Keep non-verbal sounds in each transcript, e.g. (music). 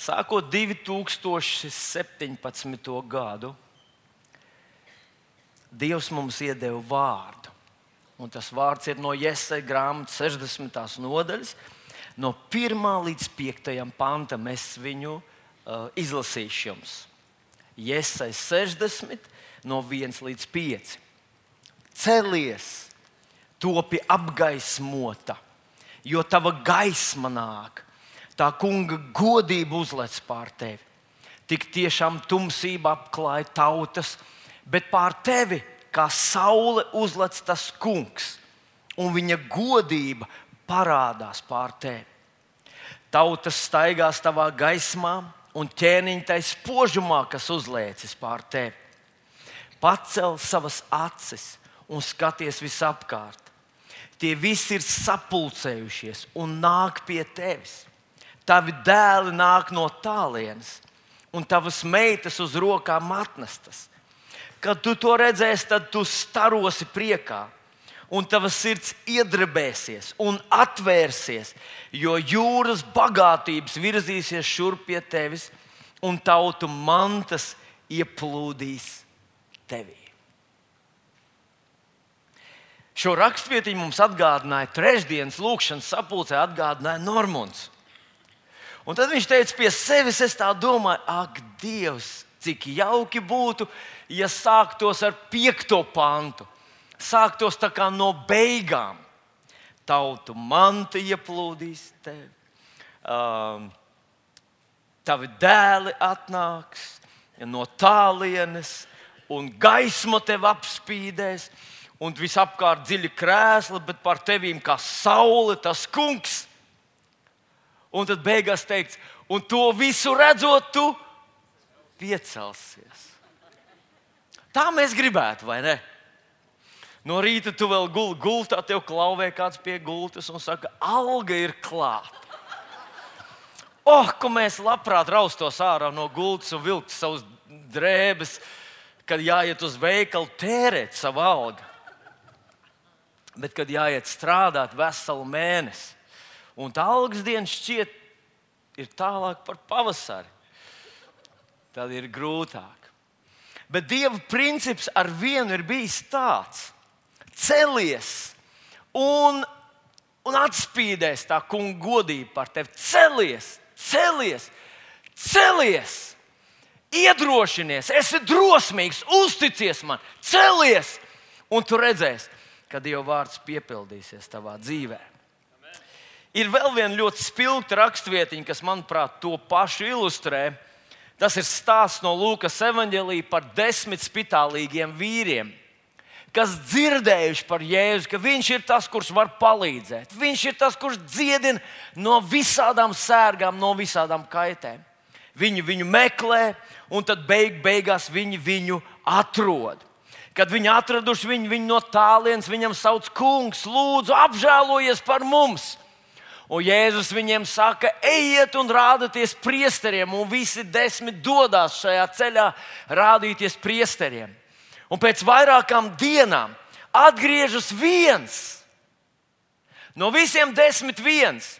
Sākot 2017. gadu, Dievs mums iedeva vārdu. Un tas vārds ir no Jēzus grāmatas 60. nodaļas, no 1 līdz 5 pantam. Es viņu uh, izlasīšu jums. Jēzus 60, no 1 līdz 5. Celies, topi apgaismota, jo tava gaisma nāk tā kunga godība uzlec pār tevi. Tik tiešām tumsība apklāja tautas, bet pār tevi kā saule uzlec tas kungs, un viņa godība parādās pār tevi. Tautas staigās tavā gaismā, un ķēniņš tai spožumā, kas uzliekas pār tevi. Pacel savas acis un skaties visapkārt. Tie visi ir sapulcējušies un nāk pie tevis tavi dēli nāk no tālienes, un tavas meitas uz rokām atnestas. Kad tu to redzēsi, tad tu starosi priekā, un tavs sirds iedrebēsies un atvērsies, jo jūras bagātības virzīsies šurp pie tevis, un tautu mantas ieplūdīs tevī. Šo rakstvietiņu mums atgādināja trešdienas lūkšanas sapulcē, atgādināja Normons. Un tad viņš teica, pie sevis es tā domāju, ak, Dievs, cik jauki būtu, ja sāktos ar piekto pantu. Sāktos tā kā no beigām. Tautu manta ieplūdīs tevi, um, tavi dēli atnāks no tālienes, un gaisma tevi apspīdēs, un visapkārt dziļi krēsli, bet par tevīm kā saule tas kungs Un tad beigās teikts, un to visu redzot, tu piecelsies. Tā mēs gribētu, vai ne? No rīta tu vēl gulēji gultā, tev klauvē kāds pie gultas un saka, alga ir klāta. Oh, ko mēs labprāt raustos ārā no gultas un vilkt savus drēbes, kad jāiet uz veikalu, tērēt savu algu. Bet, kad jāiet strādāt veselu mēnesi, un tā algas diena šķiet ir tālāk par pavasari. Tad ir grūtāk. Bet Dieva princips ar vienu ir bijis tāds: celies un, un atspīdēs tā kunga godība par tevi. Celies, celies, celies! Iedrošinies, esi drosmīgs, uzticies man, celies, un tu redzēsi, ka Dieva vārds piepildīsies tavā dzīvēm. Ir vēl viena ļoti spilgta rakstvietiņa, kas, manuprāt, to pašu ilustrē. Tas ir stāsts no Lūkas evanģēlīja par desmit spitālīgiem vīriem, kas dzirdējuši par Jēzu, ka Viņš ir tas, kurš var palīdzēt. Viņš ir tas, kurš dziedina no visādām sērgām, no visādām kaitēm. Viņi viņu meklē, un tad beig, beigās viņi viņu atrod. Kad viņi atraduši viņu, viņi no tālienes viņam sauc, Kungs, lūdzu, apžēlojies par mums! Un Jēzus viņiem saka, ejiet un rādieties priesteriem, un visi desmit dodas šajā ceļā rādīties priesteriem. Un pēc vairākām dienām atgriežas viens no visiem desmit viens.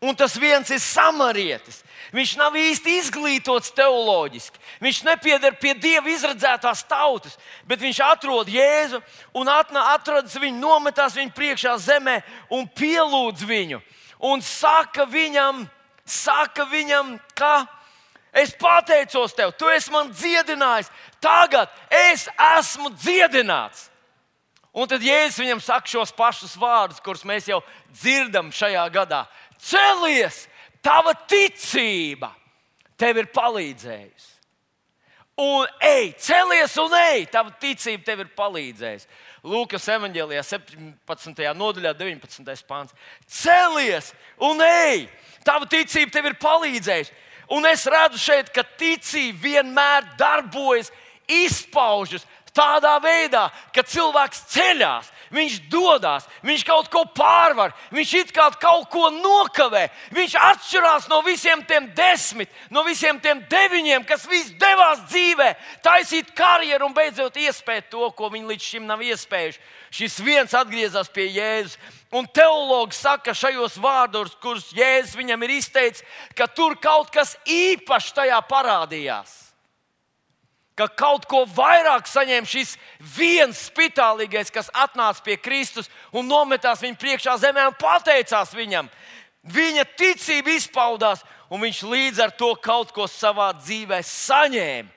Un tas viens ir samarietis. Viņš nav īsti izglītots teoloģiski. Viņš nepieder pie dieva izredzētās tautas, bet viņš atrod Jēzu un atrodas viņu, nometās viņu priekšā zemē un pielūdz viņu un saka viņam, saka viņam ka es pateicos tev, tu esi man dziedinājis, tagad es esmu dziedināts. Un tad Jēzus viņam saka šos pašus vārdus, kurus mēs jau dzirdam šajā gadā. Celies, tava ticība tev ir palīdzējusi. Un ej, celies un ej, tava ticība tev ir palīdzējusi. Lūkas evanģēlijā, 17. nodaļā, 19. pāns. Celies un ej! Tava ticība tev ir palīdzējusi. Un es redzu šeit, ka ticība vienmēr darbojas, izpaužas tādā veidā, ka cilvēks ceļās, viņš dodas, viņš kaut ko pārvar, viņš it kā kaut ko nokavē. Viņš atšķirās no visiem tiem desmit, no visiem tiem deviņiem, kas visi devās dzīvē, taisīt karjeru un beidzot iespēt to, ko viņi līdz šim nav iespējuši. Šis viens atgriezās pie Jēzus. Un teologs saka šajos vārdos, kurus Jēzus viņam ir izteicis, ka tur kaut kas īpašs tajā parādījās ka kaut ko vairāk saņēma šis viens spitālīgais, kas atnāca pie Kristus un nometās viņa priekšā zemē un pateicās viņam. Viņa ticība izpaudās, un viņš līdz ar to kaut ko savā dzīvē saņēma.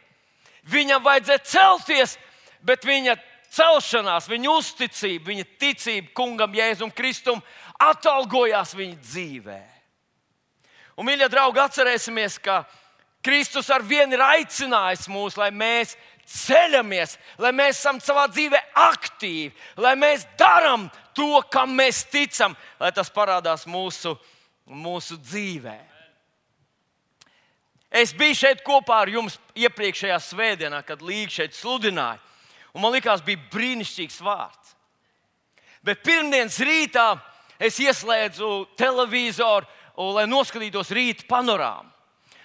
Viņam vajadzēja celties, bet viņa celšanās, viņa uzticība, viņa ticība kungam Jēzum Kristum atalgojās viņa dzīvē. Un, mīļie draugi, atcerēsimies, ka Kristus ar vienu ir aicinājis mūs, lai mēs ceļamies, lai mēs esam savā dzīvē aktīvi, lai mēs darām to, kam mēs ticam, lai tas parādās mūsu, mūsu dzīvē. Es biju šeit kopā ar jums iepriekšējā svētdienā, kad Līga šeit sludināja. Un man liekas, bija brīnišķīgs vārds. Bet pirmdienas rītā es ieslēdzu televizoru, lai noskatītos rīta panorāmu.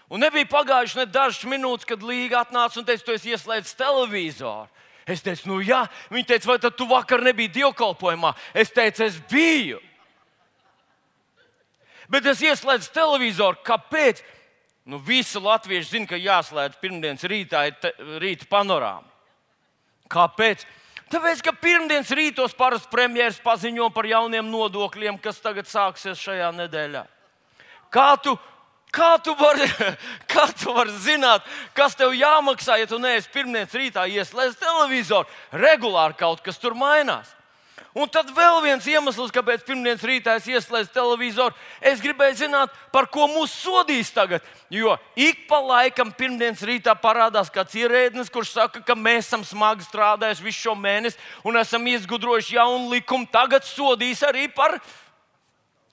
Un nebija pagājuši ne dažas minūtes, kad Līga atnāca un teica, tu esi ieslēdzis televizoru. Es teicu, nu jā, viņa teica, vai tad tu vakar nebija dievkalpojumā? Es teicu, es biju. Bet es ieslēdzu televizoru. Kāpēc? Nu, visi latvieši zina, ka jāslēdz pirmdienas rītā te, rīta panorāma. Kāpēc? Tāpēc, ka pirmdienas rītos parasti premjerministrs paziņo par jauniem nodokļiem, kas tagad sāksies šajā nedēļā. Kā tu Kā tu, vari, (laughs) vari zināt, kas tev jāmaksā, ja tu neesi pirmdienas rītā ieslēdz televizoru? Regulāri kaut kas tur mainās. Un tad vēl viens iemesls, kāpēc pirmdienas rītā es ieslēdzu televizoru, es gribēju zināt, par ko mūs sodīs tagad. Jo ik pa laikam pirmdienas rītā parādās kāds ierēdnis, kurš saka, ka mēs esam smagi strādājuši visu šo mēnesi un esam izgudrojuši jaunu likumu. Tagad sodīs arī par,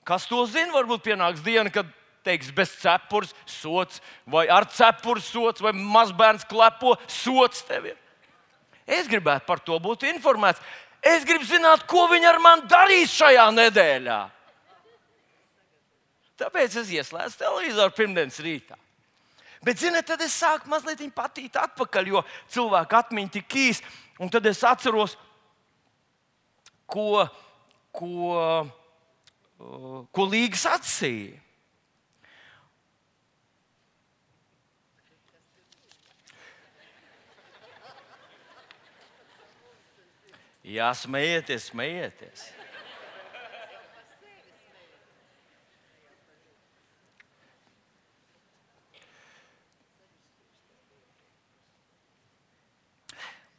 kas to zina, varbūt pienāks diena, kad teiks, bez cepures sots, vai ar cepuri sots, vai mazbērns klepo sots tev ir. Es gribētu par to būt informēts. Es gribu zināt, ko viņi ar mani darīs šajā nedēļā. Tāpēc es ieslēdzu televizoru pirmdienas rītā. Bet, ziniet, tad es sāku mazliet patīt atpakaļ, jo cilvēku atmiņa tik īsa. Un tad es atceros, ko, ko, ko Līgas atsīja. Jā, smējieties, smējieties.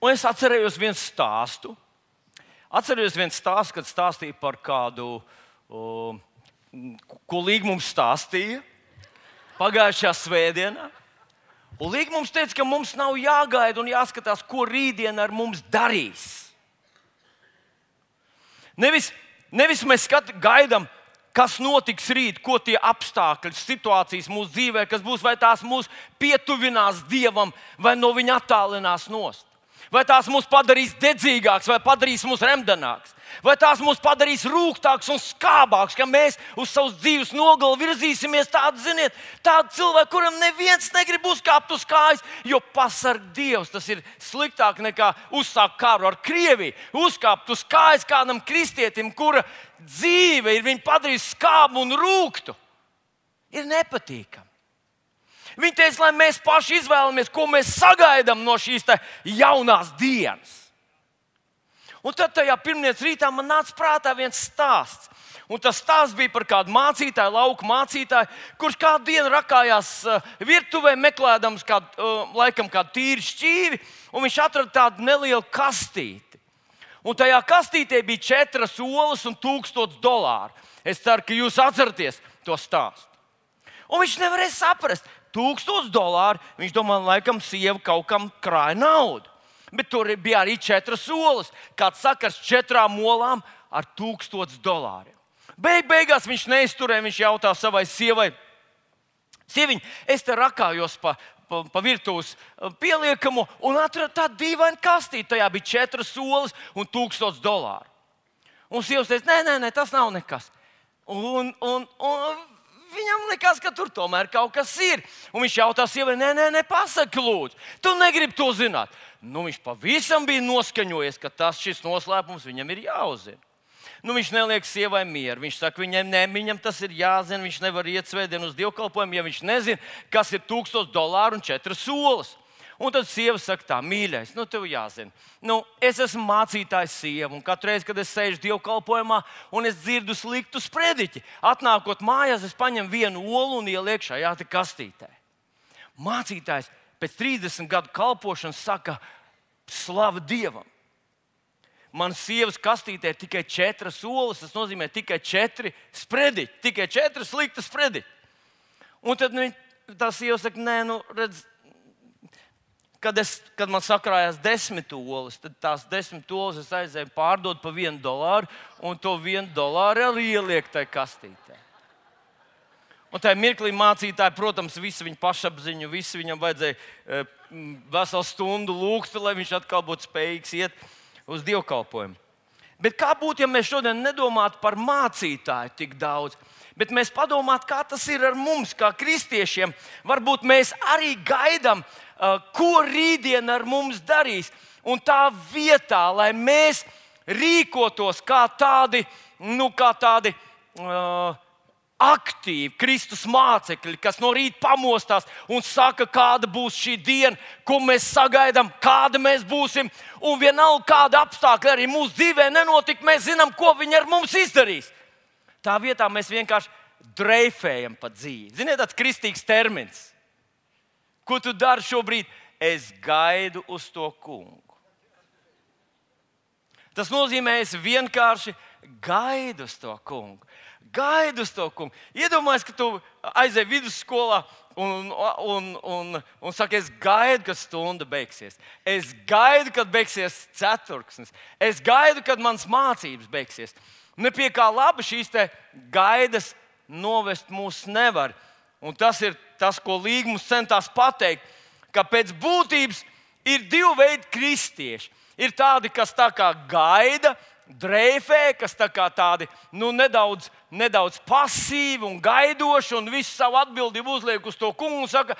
Un es atcerējos vienu stāstu. Atcerējos vienu stāstu, kad stāstīja par kādu, o, ko Līga mums stāstīja pagājušajā svētdienā. Un Līga mums teica, ka mums nav jāgaida un jāskatās, ko rītdien ar mums darīs. Nevis, nevis mēs skat, gaidām, kas notiks rīt, ko tie apstākļi, situācijas mūsu dzīvē, kas būs, vai tās mūs pietuvinās Dievam, vai no viņa attālinās nost. Vai tās mūs padarīs dedzīgāks, vai padarīs mūs remdenāks, vai tās mūs padarīs rūgtāks un skābāks, ka mēs uz savas dzīves nogalu virzīsimies tādu, ziniet, tādu cilvēku, kuram neviens negrib uzkāpt uz kājas, jo pasarg Dievs. Tas ir sliktāk nekā uzsākt karu ar Krieviju. Uzkāpt uz kājas kādam kristietim, kura dzīve ir viņa padarījusi skābu un rūktu, ir nepatīkami. Viņi teica, lai mēs paši izvēlamies, ko mēs sagaidām no šīs jaunās dienas. Un tad tajā pirmdienas rītā man nāca prātā viens stāsts. Un tas stāsts bija par kādu mācītāju, lauku mācītāju, kurš kādu dienu rakājās uh, virtuvē, meklējams kādu, uh, laikam, kādu tīru šķīvi, un viņš atrada tādu nelielu kastīti. Un tajā kastītē bija četras olas un tūkstots dolāru. Es ceru, ka jūs atceraties to stāstu. Un viņš nevarēja saprast, tūkstoš dolāru. Viņš domā, laikam, sieva kaut kam krāja naudu. Bet tur bija arī četras solis. Kāds sakars četrām olām ar tūkstoš dolāriem. Beig, beigās viņš neizturēja. Viņš jautā savai sievai, Sieviņ, es te rakājos pa, pa, pa virtuves uh, pieliekamu un atradu tādu dīvainu kastīti. Tajā bija četras solis un tūkstoš dolāru. Un sievas teica, nē, nē, nē, tas nav nekas. Un, un, un viņam liekas, ka tur tomēr kaut kas ir. Un viņš jautā sievai, nē, nē, nē pasaki, lūdzu, tu negribi to zināt. Nu, viņš pavisam bija noskaņojies, ka tas šis noslēpums viņam ir jāuzzina. Nu, viņš neliek sievai mieru. Viņš saka, viņam, ne, viņam tas ir jāzina. Viņš nevar iet svētdienu uz dievkalpojumu, ja viņš nezina, kas ir 1000 dolāru un 4 solis. Un tad sieva saka, tā, mīļais, nu, tev jāzina. Nu, es esmu mācītājs sieva, un katru reizi, kad es sēžu dievkalpojumā un es dzirdu sliktu sprediķi, atnākot mājās, es paņemu vienu olu un ielieku šajā kastītē. Mācītājs pēc 30 gadu kalpošanas saka, slava Dievam! Manas sievas kastītē ir tikai četras olas, tas nozīmē tikai četri sprediķi, tikai četri slikti sprediķi. Un tad nu, tā sieva saka, nē, nu, redz, kad, es, kad man sakrājās desmit olas, tad tās desmit olas es aizēju pārdot par vienu dolāru, un to vienu dolāru arī ieliek tajā kastītē. Un tajā mirklī mācītāji, protams, visu viņa pašapziņu, visu viņam vajadzēja e, veselu stundu lūgt, lai viņš atkal būtu spējīgs iet uz dievkalpojumu. Bet kā būtu, ja mēs šodien nedomātu par mācītāju tik daudz, bet mēs padomātu, kā tas ir ar mums, kā kristiešiem? Varbūt mēs arī gaidām ko rītdiena ar mums darīs. Un tā vietā, lai mēs rīkotos kā tādi, nu, kā tādi uh, aktīvi Kristus mācekļi, kas no rīta pamostās un saka, kāda būs šī diena, ko mēs sagaidām, kāda mēs būsim. Un vienalga, kāda apstākļa arī mūsu dzīvē nenotika, mēs zinām, ko viņi ar mums izdarīs. Tā vietā mēs vienkārši dreifējam pa dzīvi. Ziniet, tāds kristīgs termins. Ko tu dari šobrīd? Es gaidu uz to kungu. Tas nozīmē, es vienkārši gaidu uz to kungu. Gaidu uz to kungu. Iedomājieties, ka tu aizej vidusskolā un, un, un, un saki, es gaidu, kad stunda beigsies. Es gaidu, kad beigsies ceturksnis. Es gaidu, kad mans mācības beigsies. Ne pie kā laba šīs gaidas novest mūs nevar. Un tas ir tas, ko Līgums centās pateikt, ka pēc būtības ir divi veidi kristieši. Ir tādi, kas tā kā gaida, dreifē, kas tā kā tādi nu, nedaudz, nedaudz pasīvi un gaidoši, un visu savu atbildību uzliek uz to kungu un saka,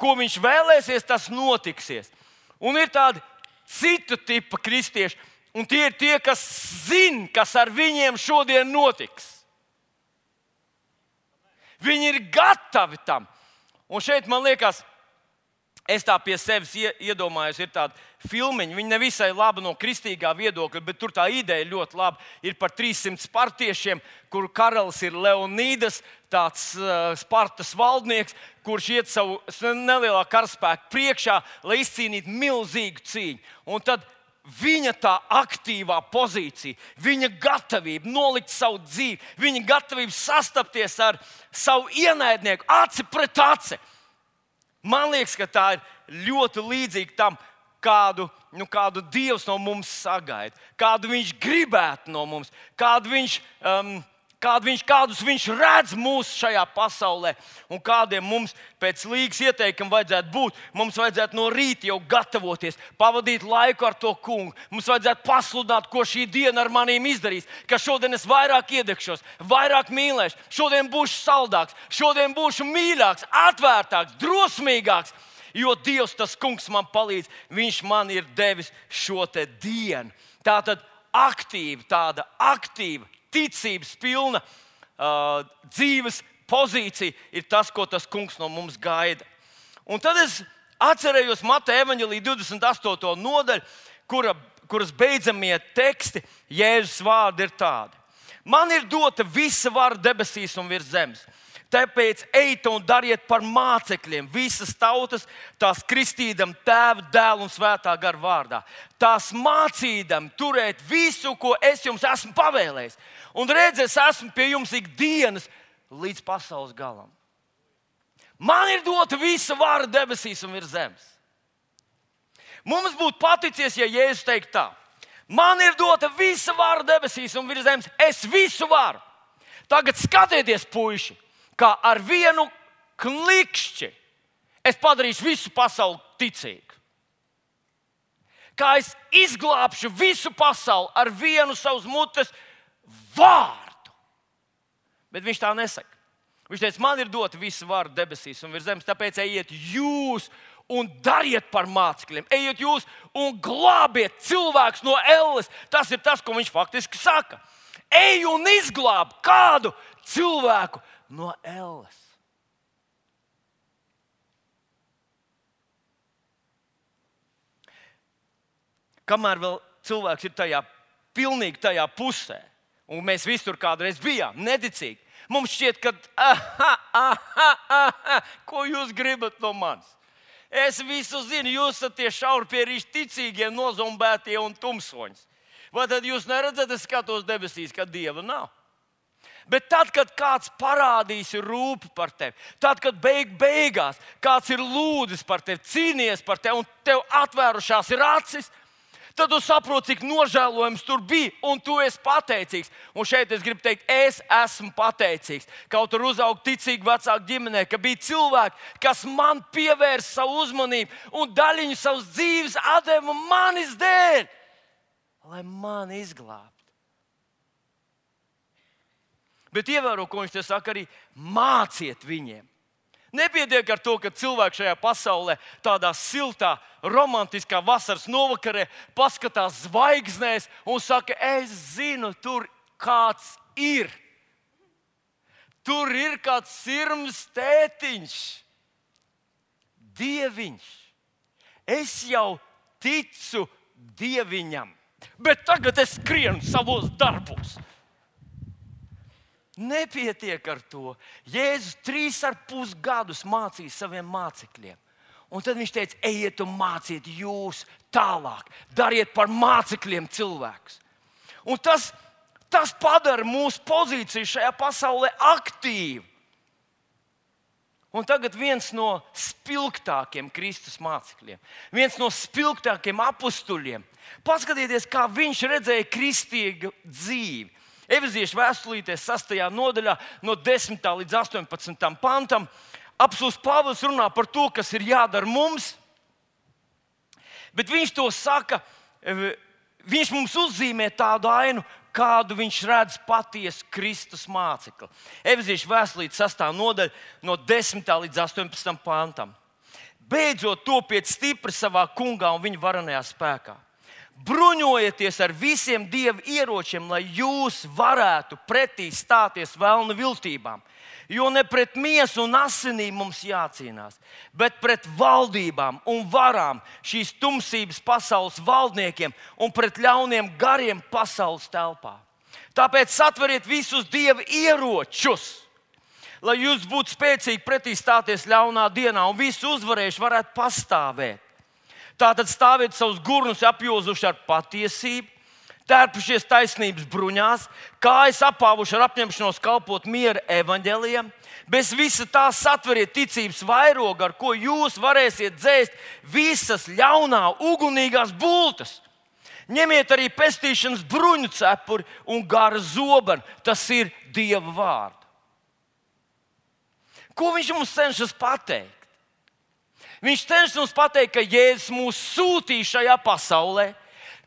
ko viņš vēlēsies, tas notiksies. Un ir tādi citu tipu kristieši, un tie ir tie, kas zina, kas ar viņiem šodien notiks. Viņi ir gatavi tam. Un šeit man liekas, es tā pie sevis iedomājos, ir tāda filmiņa. Viņa nevisai laba no kristīgā viedokļa, bet tur tā ideja ļoti laba. Ir par 300 partiešiem, kur karalis ir Leonīdas, tāds uh, Spartas valdnieks, kurš iet savu nelielā karaspēka priekšā, lai izcīnītu milzīgu cīņu. Un tad viņa tā aktīvā pozīcija, viņa gatavība nolikt savu dzīvi, viņa gatavība sastapties ar savu ienaidnieku aci pret aci. Man liekas, ka tā ir ļoti līdzīga tam, kādu, nu, kādu Dievs no mums sagaida, kādu Viņš gribētu no mums, kādu Viņš. Um, kādu viņš, kādus viņš redz mūsu šajā pasaulē un kādiem mums pēc līgas ieteikuma vajadzētu būt. Mums vajadzētu no rīta jau gatavoties, pavadīt laiku ar to kungu. Mums vajadzētu pasludināt, ko šī diena ar maniem izdarīs. Ka šodien es vairāk iedegšos, vairāk mīlēšu, šodien būšu saldāks, šodien būšu mīļāks, atvērtāks, drosmīgāks. Jo Dievs, tas kungs, man palīdz. Viņš man ir devis šo dienu. Tā tad aktīva, tāda aktīva ticības pilna uh, dzīves pozīcija ir tas, ko tas kungs no mums gaida. Un tad es atcerējos Mateja evanģelī 28. nodaļu, kura, kuras beidzamie teksti, Jēzus vārdi ir tādi. Man ir dota visa vara debesīs un virs zemes. Tāpēc ejiet un dariet par mācekļiem visas tautas, tās kristīdam tēva, dēla un svētā gara vārdā. Tās mācīdam turēt visu, ko es jums esmu pavēlējis. Un redziet, es esmu pie jums ikdienas līdz pasaules galam. Man ir dota visa vara debesīs un virs zemes. Mums būtu paticies, ja Jēzus teiktu tā: Man ir dota visa vara debesīs un virs zemes. Es visu varu. Tagad skatieties, puiši! Kā ar vienu klikšķi es padarīšu visu pasauli ticīgu. Kā es izglābšu visu pasauli ar vienu savus mutes vārdu. Bet viņš tā nesaka. Viņš teica, man ir dota visa vara debesīs un virs zemes, tāpēc ejiet jūs un dariet par mācekļiem. Ejiet jūs un glābiet cilvēkus no elles. Tas ir tas, ko viņš faktiski saka. Ej un izglāb kādu cilvēku no elles. Kamēr vēl cilvēks ir tajā pilnīgi tajā pusē, un mēs visi tur kādreiz bijām, neticīgi, mums šķiet, ka, aha, aha, aha, ko jūs gribat no manis? Es visu zinu, jūs esat tie šaurpierīši ticīgie, nozombētie un tumsoņi. Vai tad jūs neredzat, es skatos debesīs, ka dieva nav? Bet tad, kad kāds parādīs rūpi par tevi, tad, kad beig, beigās kāds ir lūdzis par tevi, cīnījies par tevi un tev atvērušās ir acis, tad tu saproti, cik nožēlojams tur bija, un tu esi pateicīgs. Un šeit es gribu teikt, es esmu pateicīgs. Kaut tur uzaugu ticīgi vecāku ģimenē, ka bija cilvēki, kas man pievērsa savu uzmanību un daļiņu savas dzīves deva manis dēļ, lai mani izglābtu. Bet ievēro, ko viņš te saka, arī māciet viņiem. Nepietiek ar to, ka cilvēks šajā pasaulē, tādā siltā, romantiskā vasaras novakarē, paskatās zvaigznēs un saka, es zinu, tur kāds ir. Tur ir kāds sirds tētiņš, dieviņš. Es jau ticu dieviņam, bet tagad es skrienu savos darbos. Nepietiek ar to. Jēzus trīs ar pus gadus mācīja saviem mācekļiem. Un tad viņš teica, ejiet un māciet jūs tālāk, dariet par mācekļiem cilvēkus. Un tas, tas padara mūsu pozīciju šajā pasaulē aktīvu. Un tagad viens no spilgtākiem Kristus mācekļiem, viens no spilgtākiem apstuļiem. Paskatieties, kā viņš redzēja kristīgu dzīvi. Efeziešu vēstulītē, 6. nodaļā, no 10. līdz 18. pantam, apelsīns Pāvils runā par to, kas ir jādara mums. Bet viņš to saka, e, viņš mums uzzīmē tādu ainu, kādu viņš redz patiesu Kristus mācekli. Efeziešu vēstulīte, 6. nodaļa, no 10. līdz 18. pantam. Beidzot, topiet stipri savā kungā un viņa varenajā spēkā bruņojieties ar visiem dieva ieročiem, lai jūs varētu pretī stāties vēlnu viltībām. Jo ne pret miesu un asinīm mums jācīnās, bet pret valdībām un varām, šīs tumsības pasaules valdniekiem un pret ļauniem gariem pasaules telpā. Tāpēc satveriet visus dieva ieročus, lai jūs būtu spēcīgi pretī stāties ļaunā dienā un visu uzvarējuši varētu pastāvēt. Tātad stāviet savus gurnus apjozuši ar patiesību, tērpušies taisnības bruņās, kājas apāvuši ar apņemšanos kalpot miera evaņģēliem. Bez visa tā satveriet ticības vairogu, ar ko jūs varēsiet dzēst visas ļaunā, ugunīgās bultas. Ņemiet arī pestīšanas bruņu cepuri un gara zobenu. Tas ir Dieva vārds. Ko viņš mums cenšas pateikt? Viņš cenšas mums pateikt, ka Jēzus mūs sūtīja šajā pasaulē.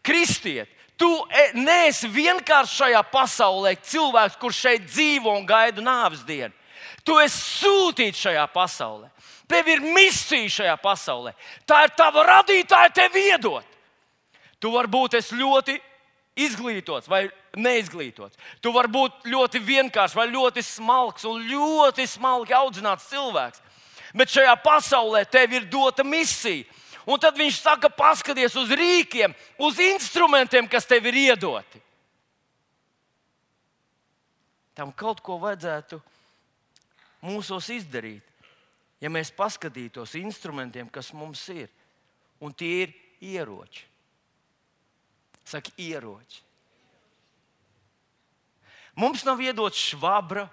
Kristiet, tu e, neesi vienkārši šajā pasaulē cilvēks, kurš šeit dzīvo un gaida nāves dienu. Tu esi sūtīts šajā pasaulē. Tev ir misija šajā pasaulē. Tā ir tava radītāja, tev iedot. Tu vari būt ļoti izglītots vai neizglītots. Tu vari būt ļoti vienkāršs vai ļoti smalks un ļoti smalki audzināts cilvēks bet šajā pasaulē tev ir dota misija. Un tad viņš saka, paskaties uz rīkiem, uz instrumentiem, kas tev ir iedoti. Tam kaut ko vajadzētu mūsos izdarīt, ja mēs paskatītos instrumentiem, kas mums ir. Un tie ir ieroči. Saka, ieroči. Mums nav iedots švabra,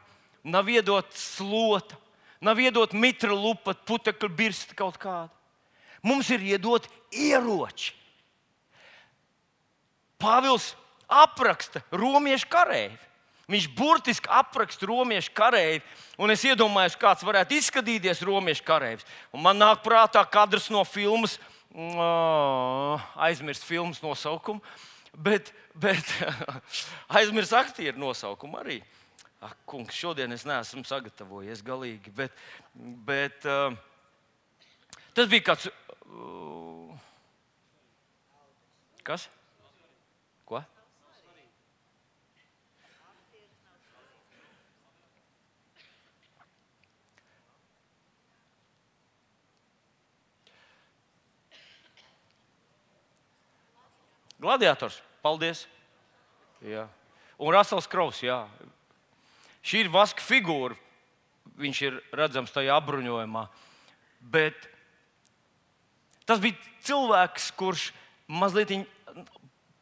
nav iedots slota, Nav iedot mitra lupa, putekļu birsta kaut kāda. Mums ir iedot ieroči. Pāvils apraksta romiešu kareivi. Viņš burtiski apraksta romiešu kareivi, un es iedomājos, kāds varētu izskatīties romiešu kareivis. Un man nāk prātā kadrs no filmas, oh, aizmirst filmas nosaukumu. Bet, bet (laughs) aizmirst aktieru nosaukumu arī. Ak, kungs, šodien es neesmu sagatavojies galīgi. Bet, bet uh, tas bija kāds. Uh, kas? Ko? Gladiators, paldies! Jā. Un Rasels Kraus, jā. Šī ir vaska figūra. Viņš ir redzams tajā apbruņojumā. Bet tas bija cilvēks, kurš mazliet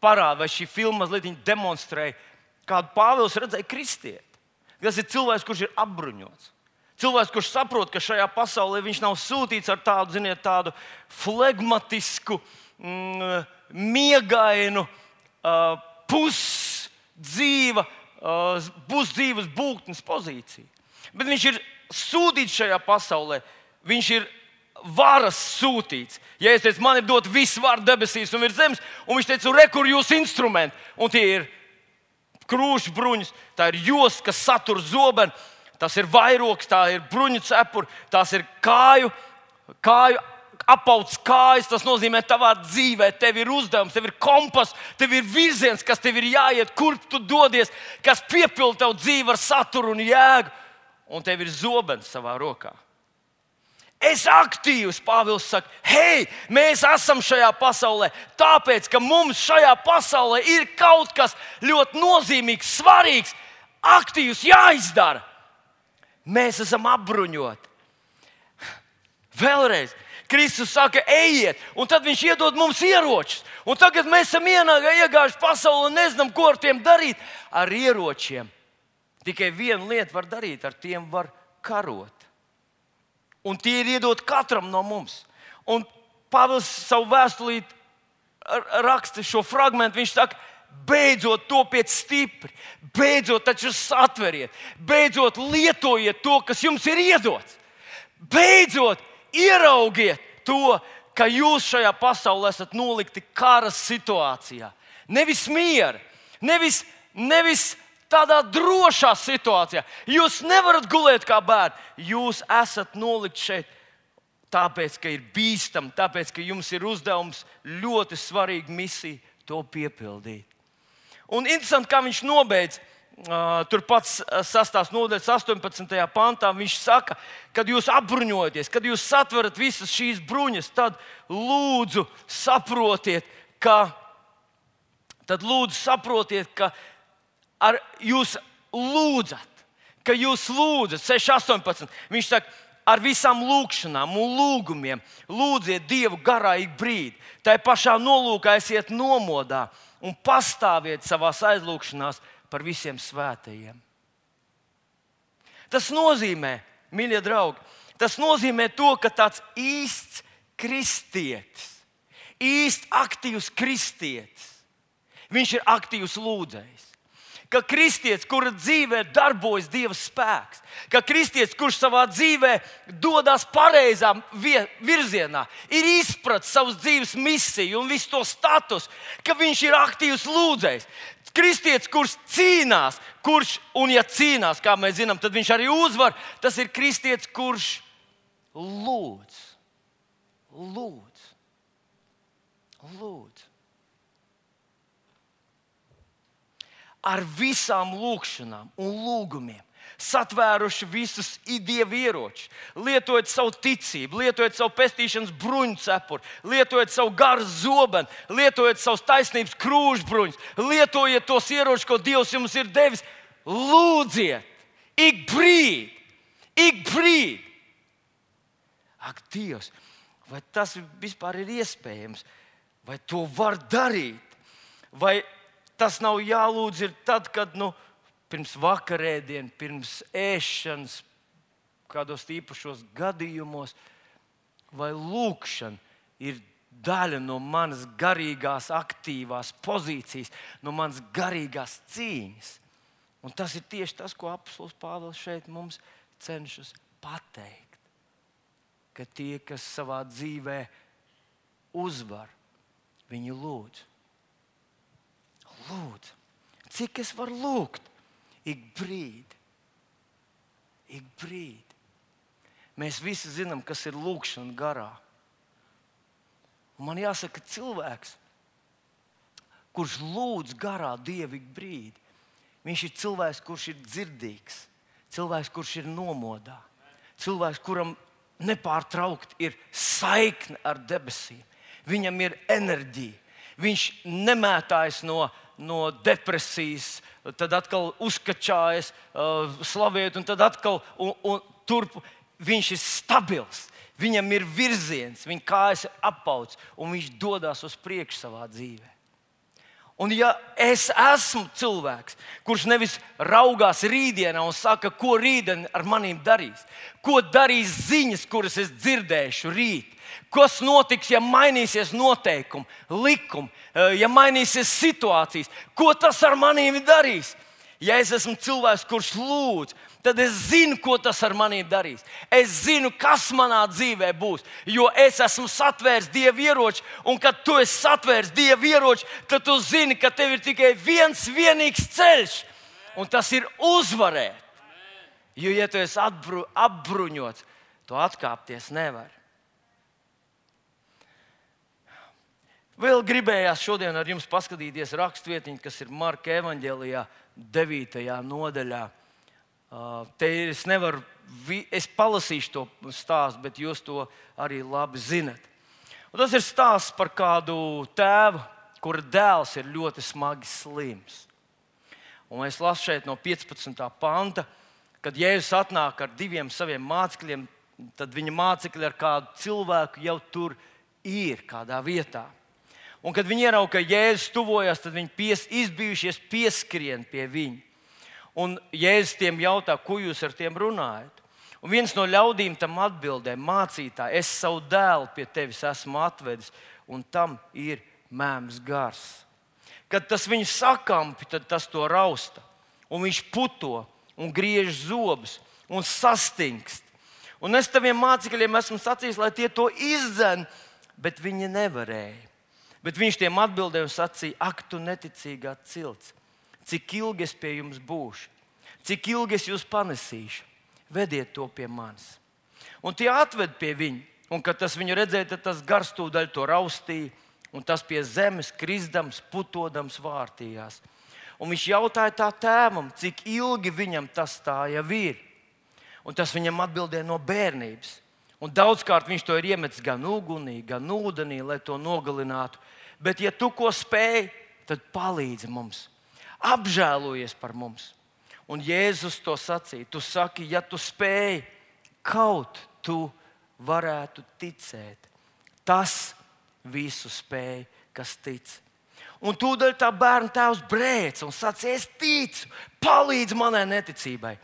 parāda, vai šī filma mazliet demonstrēja, kādu Pāvils redzēja kristieti. Tas ir cilvēks, kurš ir apbruņots. Cilvēks, kurš saprot, ka šajā pasaulē viņš nav sūtīts ar tādu, ziniet, tādu flegmatisku, mm, miegainu, uh, pusdzīva, uh, pusdzīvas būtnes pozīciju. Bet viņš ir sūtīts šajā pasaulē. Viņš ir varas sūtīts. Ja es teicu, man ir dot viss vārds debesīs un virs zemes, un viņš teica, rekur jūsu instrumenti, un tie ir krūšs bruņas, tā ir josta, kas satur zobenu, tas ir vairogs, tā ir bruņu cepura, tās ir kāju, kāju apauts kājas. Tas nozīmē, ka tavā dzīvē tev ir uzdevums, tev ir kompas, tev ir virziens, kas tev ir jāiet, kurp tu dodies, kas piepilda tavu dzīvi ar saturu un jēgu, un tev ir zobens savā rokā. Es aktīvs, Pāvils saka, hei, mēs esam šajā pasaulē, tāpēc, ka mums šajā pasaulē ir kaut kas ļoti nozīmīgs, svarīgs, aktīvs, jāizdara. Mēs esam apbruņoti. Vēlreiz, Kristus saka, ejiet, un tad viņš iedod mums ieročus. Un tagad mēs esam iegājuši pasaulē un nezinām, ko ar tiem darīt. Ar ieročiem tikai viena lieta var darīt, ar tiem var karot. Un tie ir iedoti katram no mums. Un Pāvils savu vēstulī raksta šo fragment. Viņš saka, beidzot topiet stipri, beidzot taču satveriet, beidzot lietojiet to, kas jums ir iedots. Beidzot ieraugiet to, ka jūs šajā pasaulē esat nolikti kara situācijā. Nevis miera, nevis, nevis tādā drošā situācijā. Jūs nevarat gulēt kā bērni. Jūs esat nolikt šeit. Tāpēc, ka ir bīstami, tāpēc, ka jums ir uzdevums ļoti svarīga misija to piepildīt. Un interesanti, kā viņš nobeidz. Turpat sastāvs nodaļas 18. pantā viņš saka, kad jūs apbruņojaties, kad jūs satverat visas šīs bruņas, tad lūdzu saprotiet, ka, tad lūdzu saprotiet, ka ar, jūs lūdzat, ka jūs lūdzat, 6, 18. Viņš saka, ar visām lūgšanām un lūgumiem lūdziet Dievu garā ik brīdi. Tā pašā nolūkā esiet nomodā un pastāviet savā aizlūgšanās par visiem svētajiem. Tas nozīmē, mīļie draugi, tas nozīmē to, ka tāds īsts kristietis, īsts aktīvs kristietis, viņš ir aktīvs lūdzējs ka kristietis, kura dzīvē darbojas Dieva spēks, ka kristietis, kurš savā dzīvē dodas pareizā virzienā, ir izpratis savas dzīves misiju un visu to status, ka viņš ir aktīvs lūdzējs. Kristietis, kurš cīnās, kurš, un ja cīnās, kā mēs zinām, tad viņš arī uzvar. Tas ir kristietis, kurš lūdz, lūdz, lūdz. Ar visām lūgšanām un lūgumiem. Satvēruši visus dievu ieročus, lietojot savu ticību, lietojot savu pestīšanas bruņu cepuri, lietojot savu garu zobenu, lietojot savus taisnības krūšbruņus, lietojot tos ieročus, ko Dievs jums ir devis. Lūdziet, ik brīdi, ik brīdi. Ak, Dievs, vai tas vispār ir iespējams, vai to var darīt? Vai tas nav jālūdz tad, kad nu, pirms vakarēdienas, pirms ēšanas, kādos īpašos gadījumos, vai lūkšana ir daļa no manas garīgās, aktīvās pozīcijas, no manas garīgās cīņas. Un tas ir tieši tas, ko apelsīns Pāvils šeit mums cenšas pateikt. Ka tie, kas savā dzīvē uzvar, viņi lūdz lūdzu. Cik es varu lūgt? Ik brīdi. Ik brīdi. Mēs visi zinām, kas ir lūkšana garā. Un man jāsaka, ka cilvēks, kurš lūdz garā dievu ik brīdi, viņš ir cilvēks, kurš ir dzirdīgs, cilvēks, kurš ir nomodā, cilvēks, kuram nepārtraukti ir saikne ar debesīm. Viņam ir enerģija. Viņš nemētājas no, no depresijas, tad atkal uzkačājas, uh, slavēt, un tad atkal un, un turp. Viņš ir stabils, viņam ir virziens, viņa kājas ir apauts, un viņš dodas uz priekšu savā dzīvē. Un, ja es esmu cilvēks, kurš nevis raugās rītdienā un saka, ko rītdien ar maniem darīs, ko darīs ziņas, kuras es dzirdēšu rīt, kas notiks, ja mainīsies noteikumi, likumi, eh, ja mainīsies situācijas, ko tas ar maniem darīs. Ja es esmu cilvēks, kurš lūdz, tad es zinu, ko tas ar maniem darīs. Es zinu, kas manā dzīvē būs, jo es esmu satvērs dievu ieroči, un kad tu esi satvērs dievu ieroči, tad tu zini, ka tev ir tikai viens vienīgs ceļš, un tas ir uzvarēt. Jo, ja tu esi atbru, apbruņots, tu atkāpties nevari. Vēl gribējās šodien ar jums paskatīties raksturvietiņu, kas ir Marka evanģēlijā, 9. nodaļā. Te ir, es nevaru, es palasīšu to stāstu, bet jūs to arī labi zinat. Un tas ir stāsts par kādu tēvu, kura dēls ir ļoti smagi slims. Un es lasu šeit no 15. panta, kad Jēzus atnāk ar diviem saviem mācekļiem, tad viņa mācekļi ar kādu cilvēku jau tur ir kādā vietā. Un kad viņi ieraudzīja, ka Jēzus tuvojas, tad viņi pies, izbijušies pieskrien pie viņa. Un Jēzus tiem jautā, ko jūs ar tiem runājat? Un viens no ļaudīm tam atbildēja: Mācītāj, es savu dēlu pie tevis esmu atvedis, un tam ir mēms gars. Kad tas viņu sakampi, tad tas to rausta, un viņš puto un griež zobus un sastingst. Un es taviem mācekļiem esmu sacījis, lai tie to izdzen, bet viņi nevarēja. Bet viņš tiem atbildēja un sacīja: Ak, tu neticīgā cilts! cik ilgi es pie jums būšu, cik ilgi es jūs panesīšu. Vediet to pie manis. Un tie atved pie viņa, un kad tas viņu redzēja, tad tas gars tūdaļ to raustīja, un tas pie zemes krizdams, putodams vārtījās. Un viņš jautāja tā tēvam, cik ilgi viņam tas tā jau ir. Un tas viņam atbildēja no bērnības. Un daudzkārt viņš to ir iemetis gan ugunī, gan ūdenī, lai to nogalinātu. Bet, ja tu ko spēj, tad palīdzi mums apžēlojies par mums. Un Jēzus to sacīja. Tu saki, ja tu spēj, kaut tu varētu ticēt. Tas visu spēj, kas tic. Un tūdaļ tā bērna tēvs brēc un sacīja, es ticu, palīdz manai neticībai.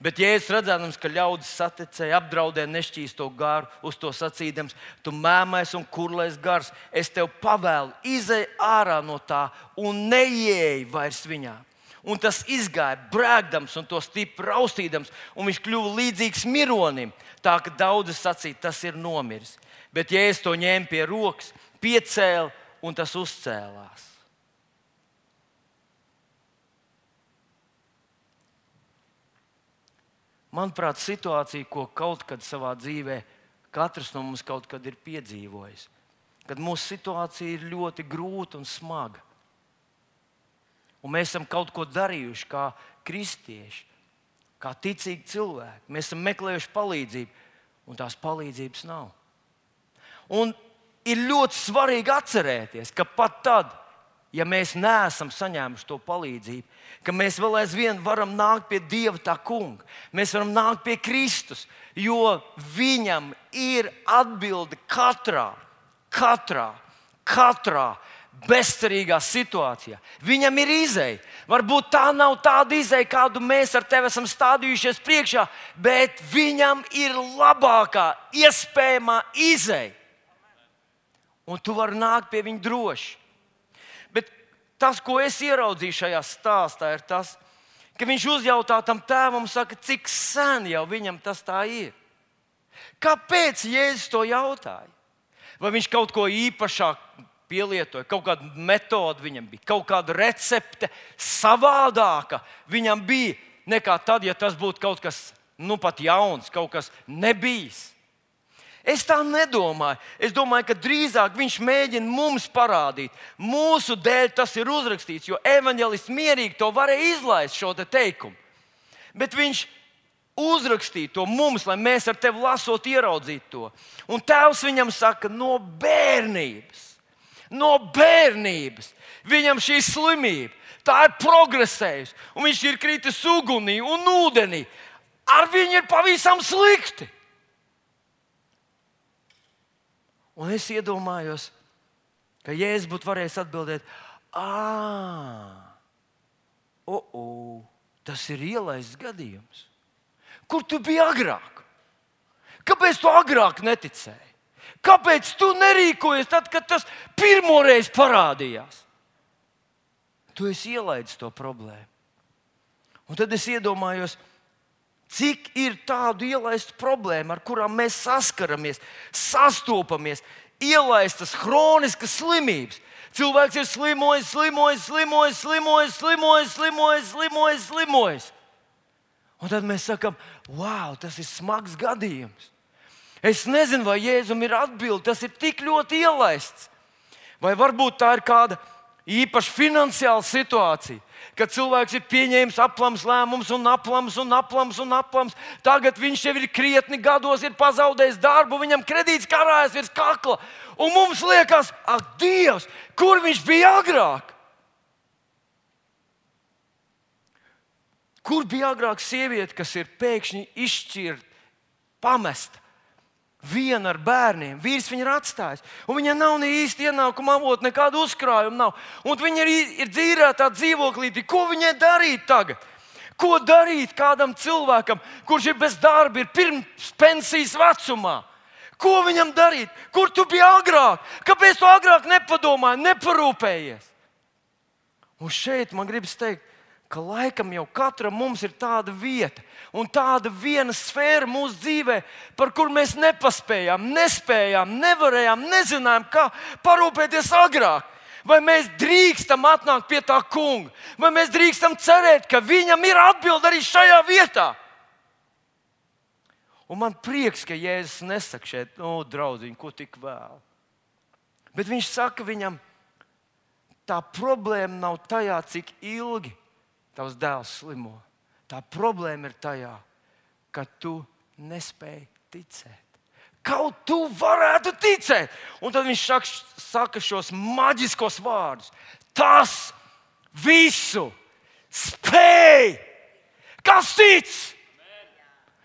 Bet Jēzus redzēdams, ka ļaudis saticēja, apdraudēja nešķīsto garu, uz to sacīdams, tu mēmais un kurlais gars, es tev pavēlu, izej ārā no tā un neieej vairs viņā. Un tas izgāja brēkdams un to stipri raustīdams, un viņš kļuva līdzīgs mironim. Tā ka daudzi sacīja, tas ir nomiris. Bet Jēzus to ņēma pie rokas, piecēla un tas uzcēlās. Manuprāt, situācija, ko kaut kad savā dzīvē katrs no mums kaut kad ir piedzīvojis, kad mūsu situācija ir ļoti grūta un smaga. Un mēs esam kaut ko darījuši kā kristieši, kā ticīgi cilvēki. Mēs esam meklējuši palīdzību, un tās palīdzības nav. Un ir ļoti svarīgi atcerēties, ka pat tad, ja mēs neesam saņēmuši to palīdzību, ka mēs vēl aizvien varam nākt pie Dieva tā kunga. Mēs varam nākt pie Kristus, jo Viņam ir atbilde katrā, katrā, katrā bezcerīgā situācijā. Viņam ir izēja. Varbūt tā nav tāda izēja, kādu mēs ar tevi esam stādījušies priekšā, bet viņam ir labākā iespējamā izēja. Un tu vari nākt pie viņa droši tas, ko es ieraudzīju šajā stāstā, ir tas, ka viņš uzjautā tam tēvam, saka, cik sen jau viņam tas tā ir. Kāpēc Jēzus to jautāja? Vai viņš kaut ko īpašāk pielietoja, kaut kāda metode viņam bija, kaut kāda recepte savādāka viņam bija nekā tad, ja tas būtu kaut kas nu pat jauns, kaut kas nebijis. Es tā nedomāju. Es domāju, ka drīzāk viņš mēģina mums parādīt, mūsu dēļ tas ir uzrakstīts, jo evanģēlists mierīgi to varēja izlaist šo te teikumu. Bet viņš uzrakstīja to mums, lai mēs ar tevi lasot, ieraudzītu to. Un tēvs viņam saka, no bērnības, no bērnības viņam šī slimība. Tā ir progresējusi, un viņš ir kritis ugunī un ūdenī. Ar viņu ir pavisam slikti. Un es iedomājos, ka Jēzus būtu varējis atbildēt, ah, oh, oh, tas ir ielaists gadījums. Kur tu biji agrāk? Kāpēc tu agrāk neticēji? Kāpēc tu nerīkojies tad, kad tas pirmoreiz parādījās? Tu esi ielaidis to problēmu. Un tad es iedomājos, Cik ir tādu ielaistu problēmu, ar kurām mēs saskaramies, sastopamies, ielaistas chroniskas slimības. Cilvēks ir slimojis, slimojis, slimojis, slimojis, slimojis, slimojis, slimojis, slimojis. Un tad mēs sakām, wow, tas ir smags gadījums. Es nezinu, vai Jēzum ir atbilde, tas ir tik ļoti ielaists. Vai varbūt tā ir kāda īpaša finansiāla situācija kad cilvēks ir pieņēmis aplams lēmums un aplams un aplams un aplams. Tagad viņš jau ir krietni gados, ir pazaudējis darbu, viņam kredīts karājas virs kakla. Un mums liekas, ak, Dievs, kur viņš bija agrāk? Kur bija agrāk sieviete, kas ir pēkšņi izšķirta, pamesta? Viena ar bērniem, vīrs viņu ir atstājis. Viņai nav ne īsti ienākuma avota, nekāda uzkrājuma nav. Un viņa ir, ir dzīvēta dzīvoklī. Ko viņai darīt tagad? Ko darīt kādam cilvēkam, kurš ir bez darba, ir pirms pensijas vecumā? Ko viņam darīt? Kur tu biji agrāk? Kāpēc tu agrāk nepadomāji, neparūpējies? Un šeit man gribas teikt, ka laikam jau katram mums ir tāda vieta un tāda viena sfēra mūsu dzīvē, par kuru mēs nepaspējām, nespējām, nevarējām, nezinājām, kā parūpēties agrāk. Vai mēs drīkstam atnākt pie tā kunga, vai mēs drīkstam cerēt, ka viņam ir atbilde arī šajā vietā? Un man prieks, ka Jēzus nesaka šeit, no draugiņ, ko tik vēl. Bet viņš saka viņam, tā problēma nav tajā, cik ilgi tavs dēls slimo. Tā problēma ir tajā, ka tu nespēji ticēt. Kaut tu varētu ticēt. Un tad viņš saka, saka šos maģiskos vārdus. Tas visu spēj. Kas tic?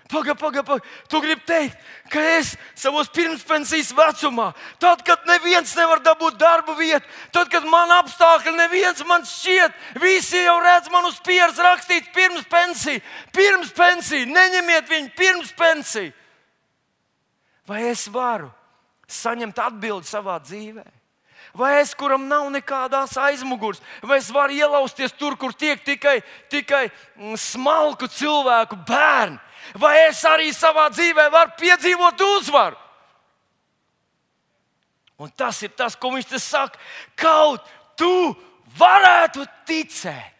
Pagaid, pagaid, pagaid. Tu gribi teikt, ka es savos pirmspensijas vecumā, tad, kad neviens nevar dabūt darbu vietu, tad, kad man apstākļi neviens man šķiet, visi jau redz man uz pieres rakstīts pirms pensija, pirms pensija, neņemiet viņu pirms pensija. Vai es varu saņemt atbildi savā dzīvē? Vai es, kuram nav nekādas aizmugures, vai es varu ielausties tur, kur tiek tikai, tikai smalku cilvēku bērni? Vai es arī savā dzīvē varu piedzīvot uzvaru. Un tas ir tas, ko viņš te saka. Kaut tu varētu ticēt,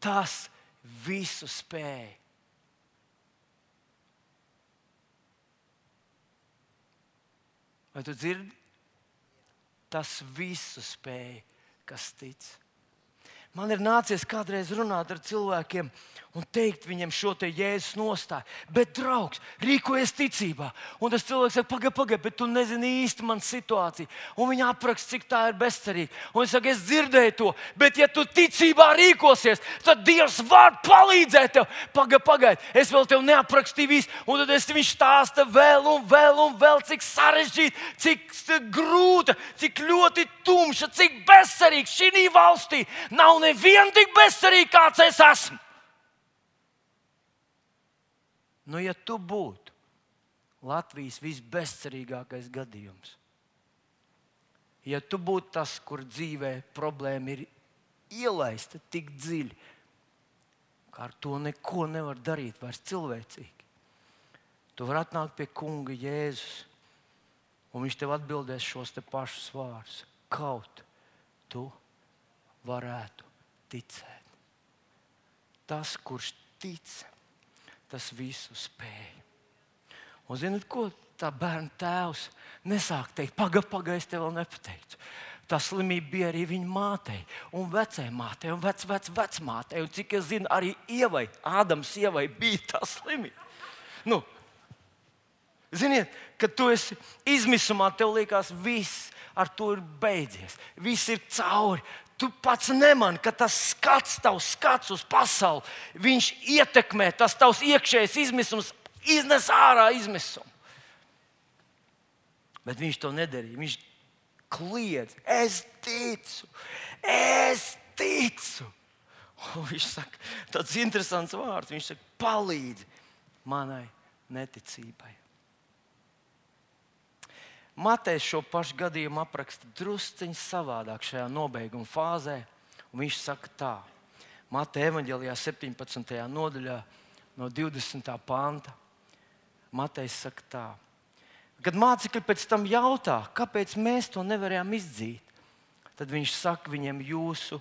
tas visu spēj. Vai tu dzirdi? Tas visu spēj, kas tic. Man ir nācies kādreiz runāt ar cilvēkiem, un teikt viņam šo te jēzus nostāju. Bet, draugs, rīkojies ticībā. Un tas cilvēks saka, pagaidi, pagaidi, bet tu nezini īsti manu situāciju. Un viņa apraksta, cik tā ir bezcerīga. Un es saku, es dzirdēju to, bet, ja tu ticībā rīkosies, tad Dievs var palīdzēt tev. Pagaidi, pagaidi, es vēl tev neaprakstīju visu. Un tad es viņš stāsta vēl un vēl un vēl, cik sarežģīta, cik grūta, cik ļoti tumša, cik bezcerīga šī valstī. Nav neviena tik bezcerīga, kāds es esmu. Nu, ja tu būtu Latvijas visbezcerīgākais gadījums, ja tu būtu tas, kur dzīvē problēma ir ielaista tik dziļi, ka ar to neko nevar darīt vairs cilvēcīgi, tu vari atnākt pie kunga Jēzus, un viņš tev atbildēs šos te pašus vārdus. kaut tu varētu ticēt. Tas, kurš tic, tas visu spēj. Un zinot, ko tā bērna tēvs nesāk teikt? Pagaidi, pagaidi, es tev vēl nepateicu. Tā slimība bija arī viņa mātei, un vecajai mātei, un vec, vec, vecmātei. Un cik es zinu, arī ievai, Ādams, ievai bija tā slimība. Nu, ziniet, kad tu esi izmisumā, tev liekas, viss ar to ir beidzies. Viss ir cauri. Tu pats nemani, ka tas skats, tavs skats uz pasauli, viņš ietekmē, tas tavs iekšējais izmisums iznes ārā izmisumu. Bet viņš to nedarīja. Viņš kliedz, es ticu, es ticu. Un viņš saka, tāds interesants vārds. Viņš saka, palīdzi manai neticībai. Matejs šo pašu gadījumu apraksta drusciņš savādāk šajā nobeiguma fāzē. Viņš saka, tā, Mateja evanģēlijā 17. nodaļā, no 20. panta. Matejs saka, tā, kad mācekļi pēc tam jautā, kāpēc mēs to nevarējām izdzīt, tad viņš saka viņiem, jūsu,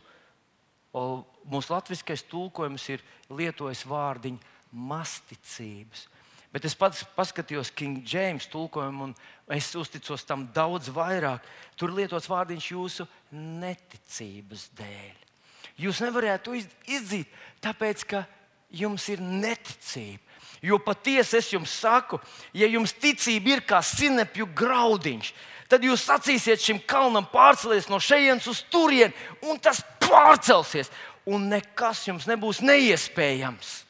mūsu latviskais tulkojums ir lietojis vārdiņu masticības. Bet es pats paskatījos King James tulkojumu, un es uzticos tam daudz vairāk. Tur lietots vārdiņš jūsu neticības dēļ. Jūs nevarētu izdzīt, tāpēc ka jums ir neticība. Jo patiesi es jums saku, ja jums ticība ir kā sinepju graudiņš, tad jūs sacīsiet šim kalnam pārcelties no šejienes uz turieni, un tas pārcelsies, un nekas jums nebūs neiespējams.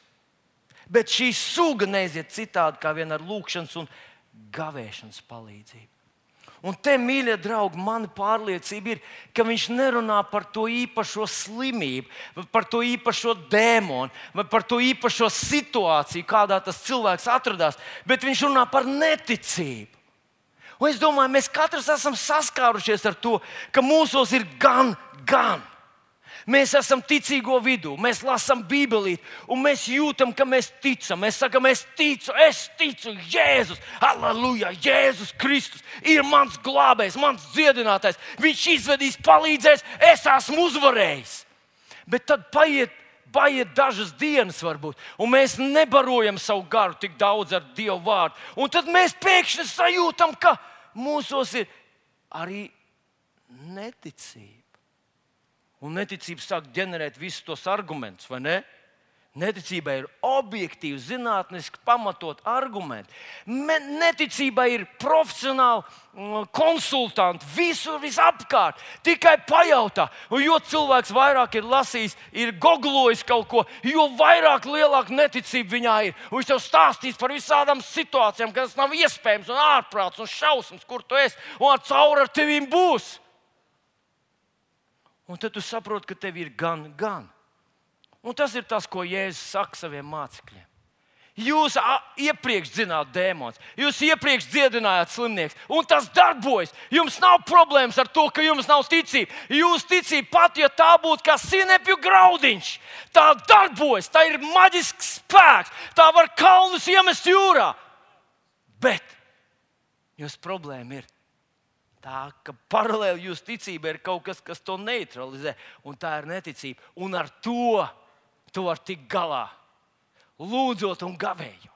Bet šī suga neiziet citādi kā vien ar lūkšanas un gavēšanas palīdzību. Un te, mīļie draugi, mana pārliecība ir, ka viņš nerunā par to īpašo slimību, par to īpašo dēmonu, vai par to īpašo situāciju, kādā tas cilvēks atrodas, bet viņš runā par neticību. Un es domāju, mēs katrs esam saskārušies ar to, ka mūsos ir gan, gan. Mēs esam ticīgo vidū, mēs lasām Bībeli, un mēs jūtam, ka mēs ticam. Mēs sakām, es ticu, es ticu, Jēzus, Aleluja, Jēzus Kristus ir mans glābējs, mans dziedinātājs. Viņš izvedīs, palīdzēs, es esmu uzvarējis. Bet tad paiet, paiet dažas dienas, varbūt, un mēs nebarojam savu garu tik daudz ar Dievu vārdu. Un tad mēs pēkšņi sajūtam, ka mūsos ir arī neticība. Un neticība sāk ģenerēt visus tos argumentus, vai ne? Neticībai ir objektīvi, zinātniski pamatot argumenti. Neticībai ir profesionāli mm, konsultanti visur, visapkārt. Tikai pajautā, un jo cilvēks vairāk ir lasījis, ir googlojis kaut ko, jo vairāk lielāka neticība viņā ir. Un viņš tev stāstīs par visādām situācijām, kas nav iespējams, un ārprāts un šausmas, kur tu esi, un ar cauri ar tevīm būs. Un tad tu saproti, ka tev ir gan, gan. Un tas ir tas, ko Jēzus saka saviem mācekļiem. Jūs iepriekš zināt dēmons, jūs iepriekš dziedinājāt slimnieks, un tas darbojas. Jums nav problēmas ar to, ka jums nav ticība. Jūs ticība pat, ja tā būtu kā sinepju graudiņš, tā darbojas, tā ir maģisks spēks, tā var kalnus iemest jūrā. Bet jūsu problēma ir, tā, ka paralēli jūsu ticībai ir kaut kas, kas to neutralizē, un tā ir neticība. Un ar to tu vari tikt galā, lūdzot un gavējot.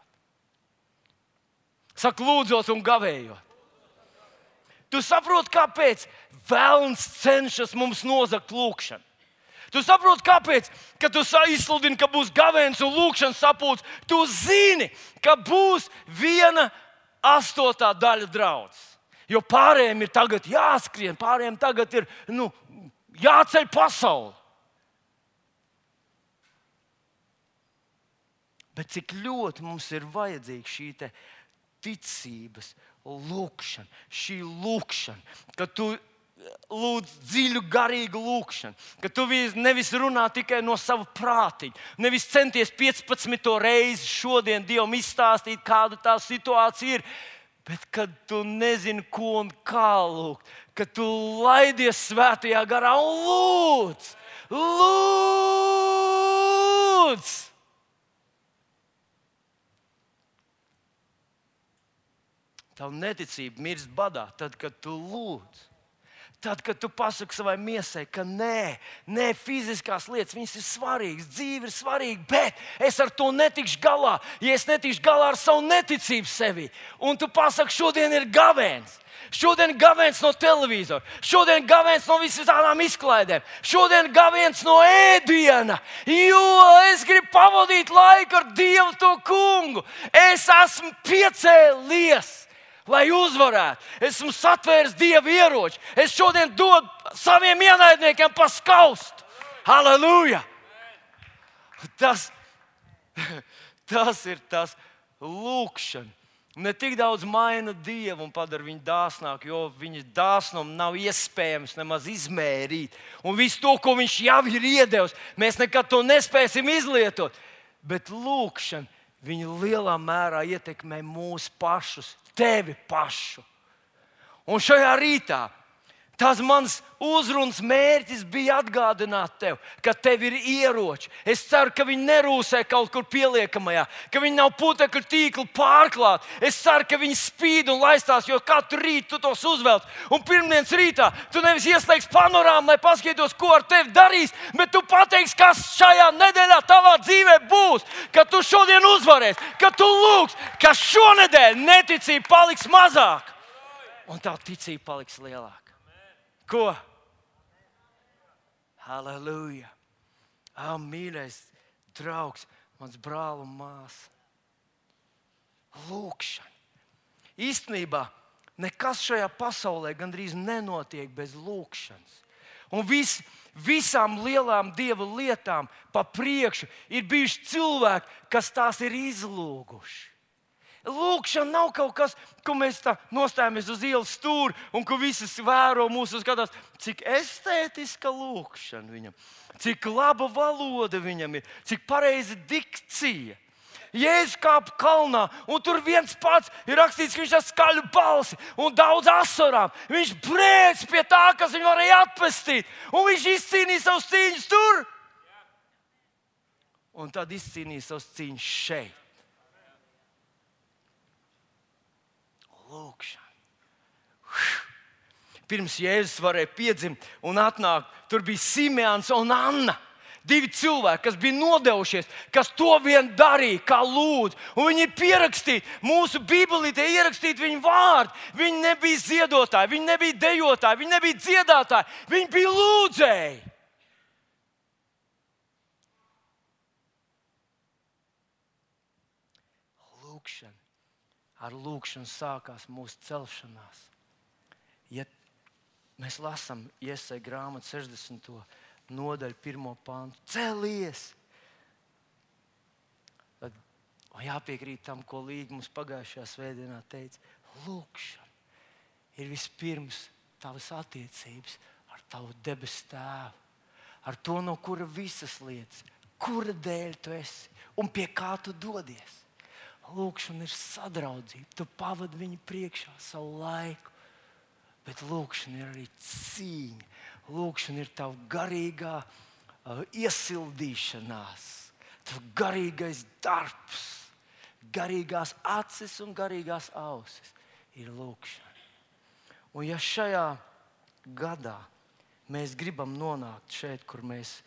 Saka, lūdzot un gavējot. Tu saproti, kāpēc Vēlns cenšas mums nozagt lūgšanu. Tu saproti, kāpēc? Kad tu izsludini, ka būs gavēns un lūkšanas sapulcs, tu zini, ka būs viena astotā daļa draudzes. Jo pārējiem ir tagad jāskrien, pārējiem tagad ir nu, jāceļ pasauli. Bet cik ļoti mums ir vajadzīga šī ticības lūkšana, šī lūkšana, ka tu lūdz dziļu, garīgu lūgšanu, ka tu nevis runā tikai no sava prātiņa, nevis centies 15 reizi šodien Dievam izstāstīt, kāda tā situācija ir, Bet, kad tu nezini, ko un kā lūgt, kad tu laidies svētajā garā un lūdz, lūdz. Tava neticība mirst badā, tad, kad tu lūdz. Tad, kad tu pasaki savai miesai, ka nē, nē, fiziskās lietas, viņas ir svarīgas, dzīve ir svarīga, bet es ar to netikšu galā, ja es netikšu galā ar savu neticību sevi. Un tu pasaki, šodien ir gavēns. Šodien gavēns no televizora, šodien gavēns no visām izklaidēm, šodien gavēns no ēdiena, jo es gribu pavadīt laiku ar Dievu, to kungu. Es esmu piecēlies lai uzvarētu. Esmu satvēris dievu ieroči. Es šodien dodu saviem ienaidniekiem paskaust. Halleluja! Tas, (laughs) tas ir tas lūkšana. Ne tik daudz maina dievu un padara viņu dāsnāku, jo viņa dāsnumu nav iespējams nemaz izmērīt. Un visu to, ko viņš jau ir iedevis, mēs nekad to nespēsim izlietot. Bet lūkšana viņa lielā mērā ietekmē mūsu pašus tevi pašu. Un šajā rītā Tas mans uzrunas mērķis bija atgādināt tev, ka tev ir ieroči. Es ceru, ka viņi nerūsē kaut kur pieliekamajā, ka viņi nav putekļu tīkli pārklāti. Es ceru, ka viņi spīd un laistās, jo katru rītu tu tos uzvelc. Un pirmdienas rītā tu nevis ieslēgsi panorāmu, lai paskatītos, ko ar tevi darīs, bet tu pateiksi, kas šajā nedēļā tavā dzīvē būs, ka tu šodien uzvarēsi, ka tu lūgs, ka šonadēļ neticība paliks mazāka un tā ticība paliks lielāka. Ko? Halleluja! Ah, mīļais draugs, mans brāl un māsa. Lūkšana. Īstenībā nekas šajā pasaulē gandrīz nenotiek bez lūkšanas. Un vis, visām lielām dieva lietām pa priekšu ir bijuši cilvēki, kas tās ir izlūguši. Lūkšana nav kaut kas, ko mēs tā nostājamies uz ielas stūri un ko visas vēro mūsu skatās. Cik estētiska lūkšana viņam, cik laba valoda viņam ir, cik pareiza dikcija. Jēzus kāpa kalnā, un tur viens pats ir rakstīts, ka viņš ir skaļu balsi un daudz asarām. Viņš brēc pie tā, kas viņu varēja atpestīt, un viņš izcīnīja savus cīņas tur. Un tad izcīnīja savus cīņas šeit. Lūkšana. Pirms Jēzus varēja piedzimt un atnākt, tur bija Simons un Anna. Divi cilvēki, kas bija nodevušies, kas to vien darīja, kā lūdzu. Un viņi ir pierakstīti, mūsu Bībelītē ierakstīti viņu vārdi. Viņi nebija ziedotāji, viņi nebija dejotāji, viņi nebija dziedātāji, viņi bija lūdzēji. Lūkšana ar lūkšanu sākās mūsu celšanās. Ja mēs lasām iesaistīju grāmatu 60. nodaļu, pirmo pāntu, celies! Tad jāpiekrīt tam, ko Līga mums pagājušajā svētdienā teica. Lūkšana ir vispirms tavas attiecības ar tavu debesu tēvu, ar to, no kura visas lietas, kura dēļ tu esi un pie kā tu dodies. Lūkšana ir sadraudzība. Tu pavadi viņu priekšā savu laiku. Bet lūkšana ir arī cīņa. Lūkšana ir tava garīgā uh, iesildīšanās, tavs garīgais darbs, garīgās acis un garīgās ausis ir lūkšana. Un ja šajā gadā mēs gribam nonākt šeit, kur, mēs,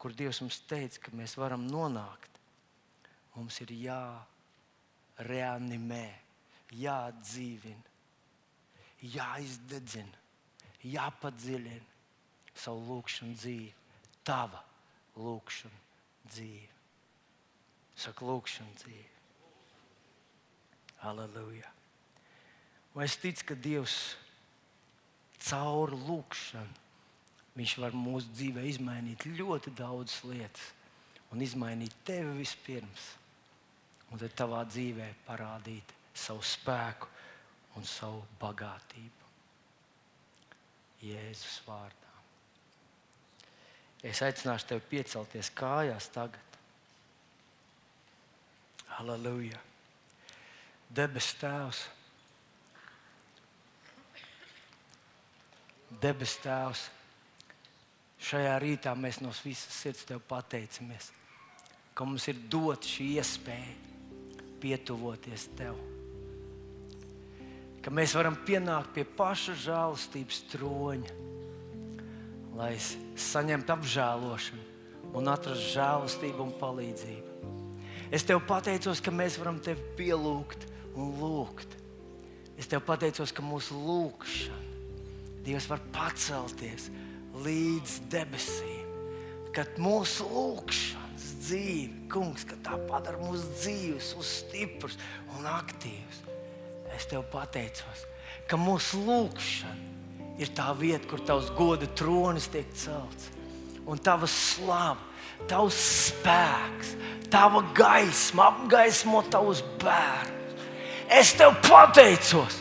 kur Dievs mums teica, ka mēs varam nonākt, mums ir jābūt reanimē, jāatdzīvina, jāizdedzina, jāpadziļina savu lūkšanu dzīvi, tava lūkšana dzīve. Saka, lūkšana dzīve. Aleluja! Un es ticu, ka Dievs caur lūkšanu Viņš var mūsu dzīvē izmainīt ļoti daudzas lietas un izmainīt tevi vispirms un tad tavā dzīvē parādīt savu spēku un savu bagātību. Jēzus vārdā. Es aicināšu tevi piecelties kājās tagad. Halleluja! Debes Tēvs! Debes Tēvs! Šajā rītā mēs no visas sirds tev pateicamies, ka mums ir dot šī iespēja pietuvoties tev. Ka mēs varam pienākt pie paša žēlastības troņa lai saņemtu apžēlošanu un atrastu žēlastību un palīdzību. Es tev pateicos, ka mēs varam tevi pielūgt un lūgt. Es tev pateicos, ka mūsu lūgšana, Dievs, var pacelties līdz debesīm. Kad mūsu lūgšanas dzīve, kungs, tā padara mūsu dzīves uz stiprus un aktīvus. Es tev pateicos, ka mūsu lūgšana ir tā vieta, kur tavs goda tronis tiek celts un tava slava tavs spēks, tava gaisma apgaismo tavus bērnus. Es tev pateicos,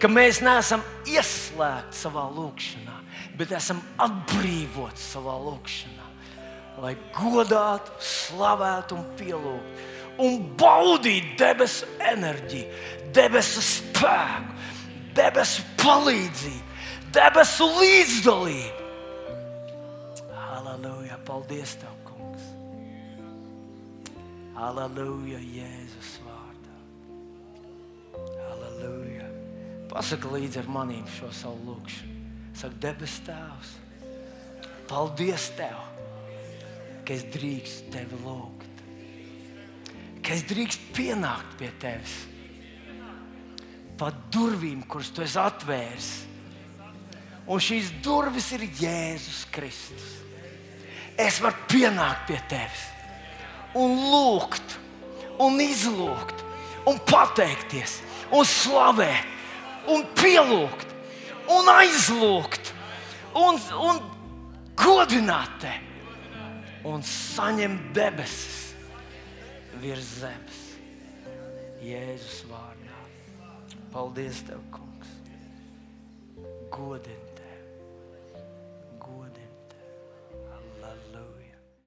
ka mēs neesam ieslēgti savā lūkšanā, bet esam atbrīvoti savā lūkšanā, lai godātu, slavētu un pielūgtu un baudītu debesu enerģiju, debesu spēku, debesu palīdzību, debesu līdzdalību. Halleluja! Paldies! Tev. Aleluja, Jēzus vārdā. Aleluja. Pasaka līdzi ar maniem šo savu lūgšanu. Saka, debes Tēvs, paldies Tev, ka es drīkstu Tevi lūgt. Ka es drīkstu pienākt pie Tevis. Pa durvīm, kuras Tu esi atvēris. Un šīs durvis ir Jēzus Kristus. Es varu pienākt pie Tevis un lūgt, un izlūgt, un pateikties, un slavēt, un pielūgt, un aizlūgt, un, un godināt te, un saņemt debesis virs zemes. Jēzus vārdā. Paldies, Tev, Kungs! Godini!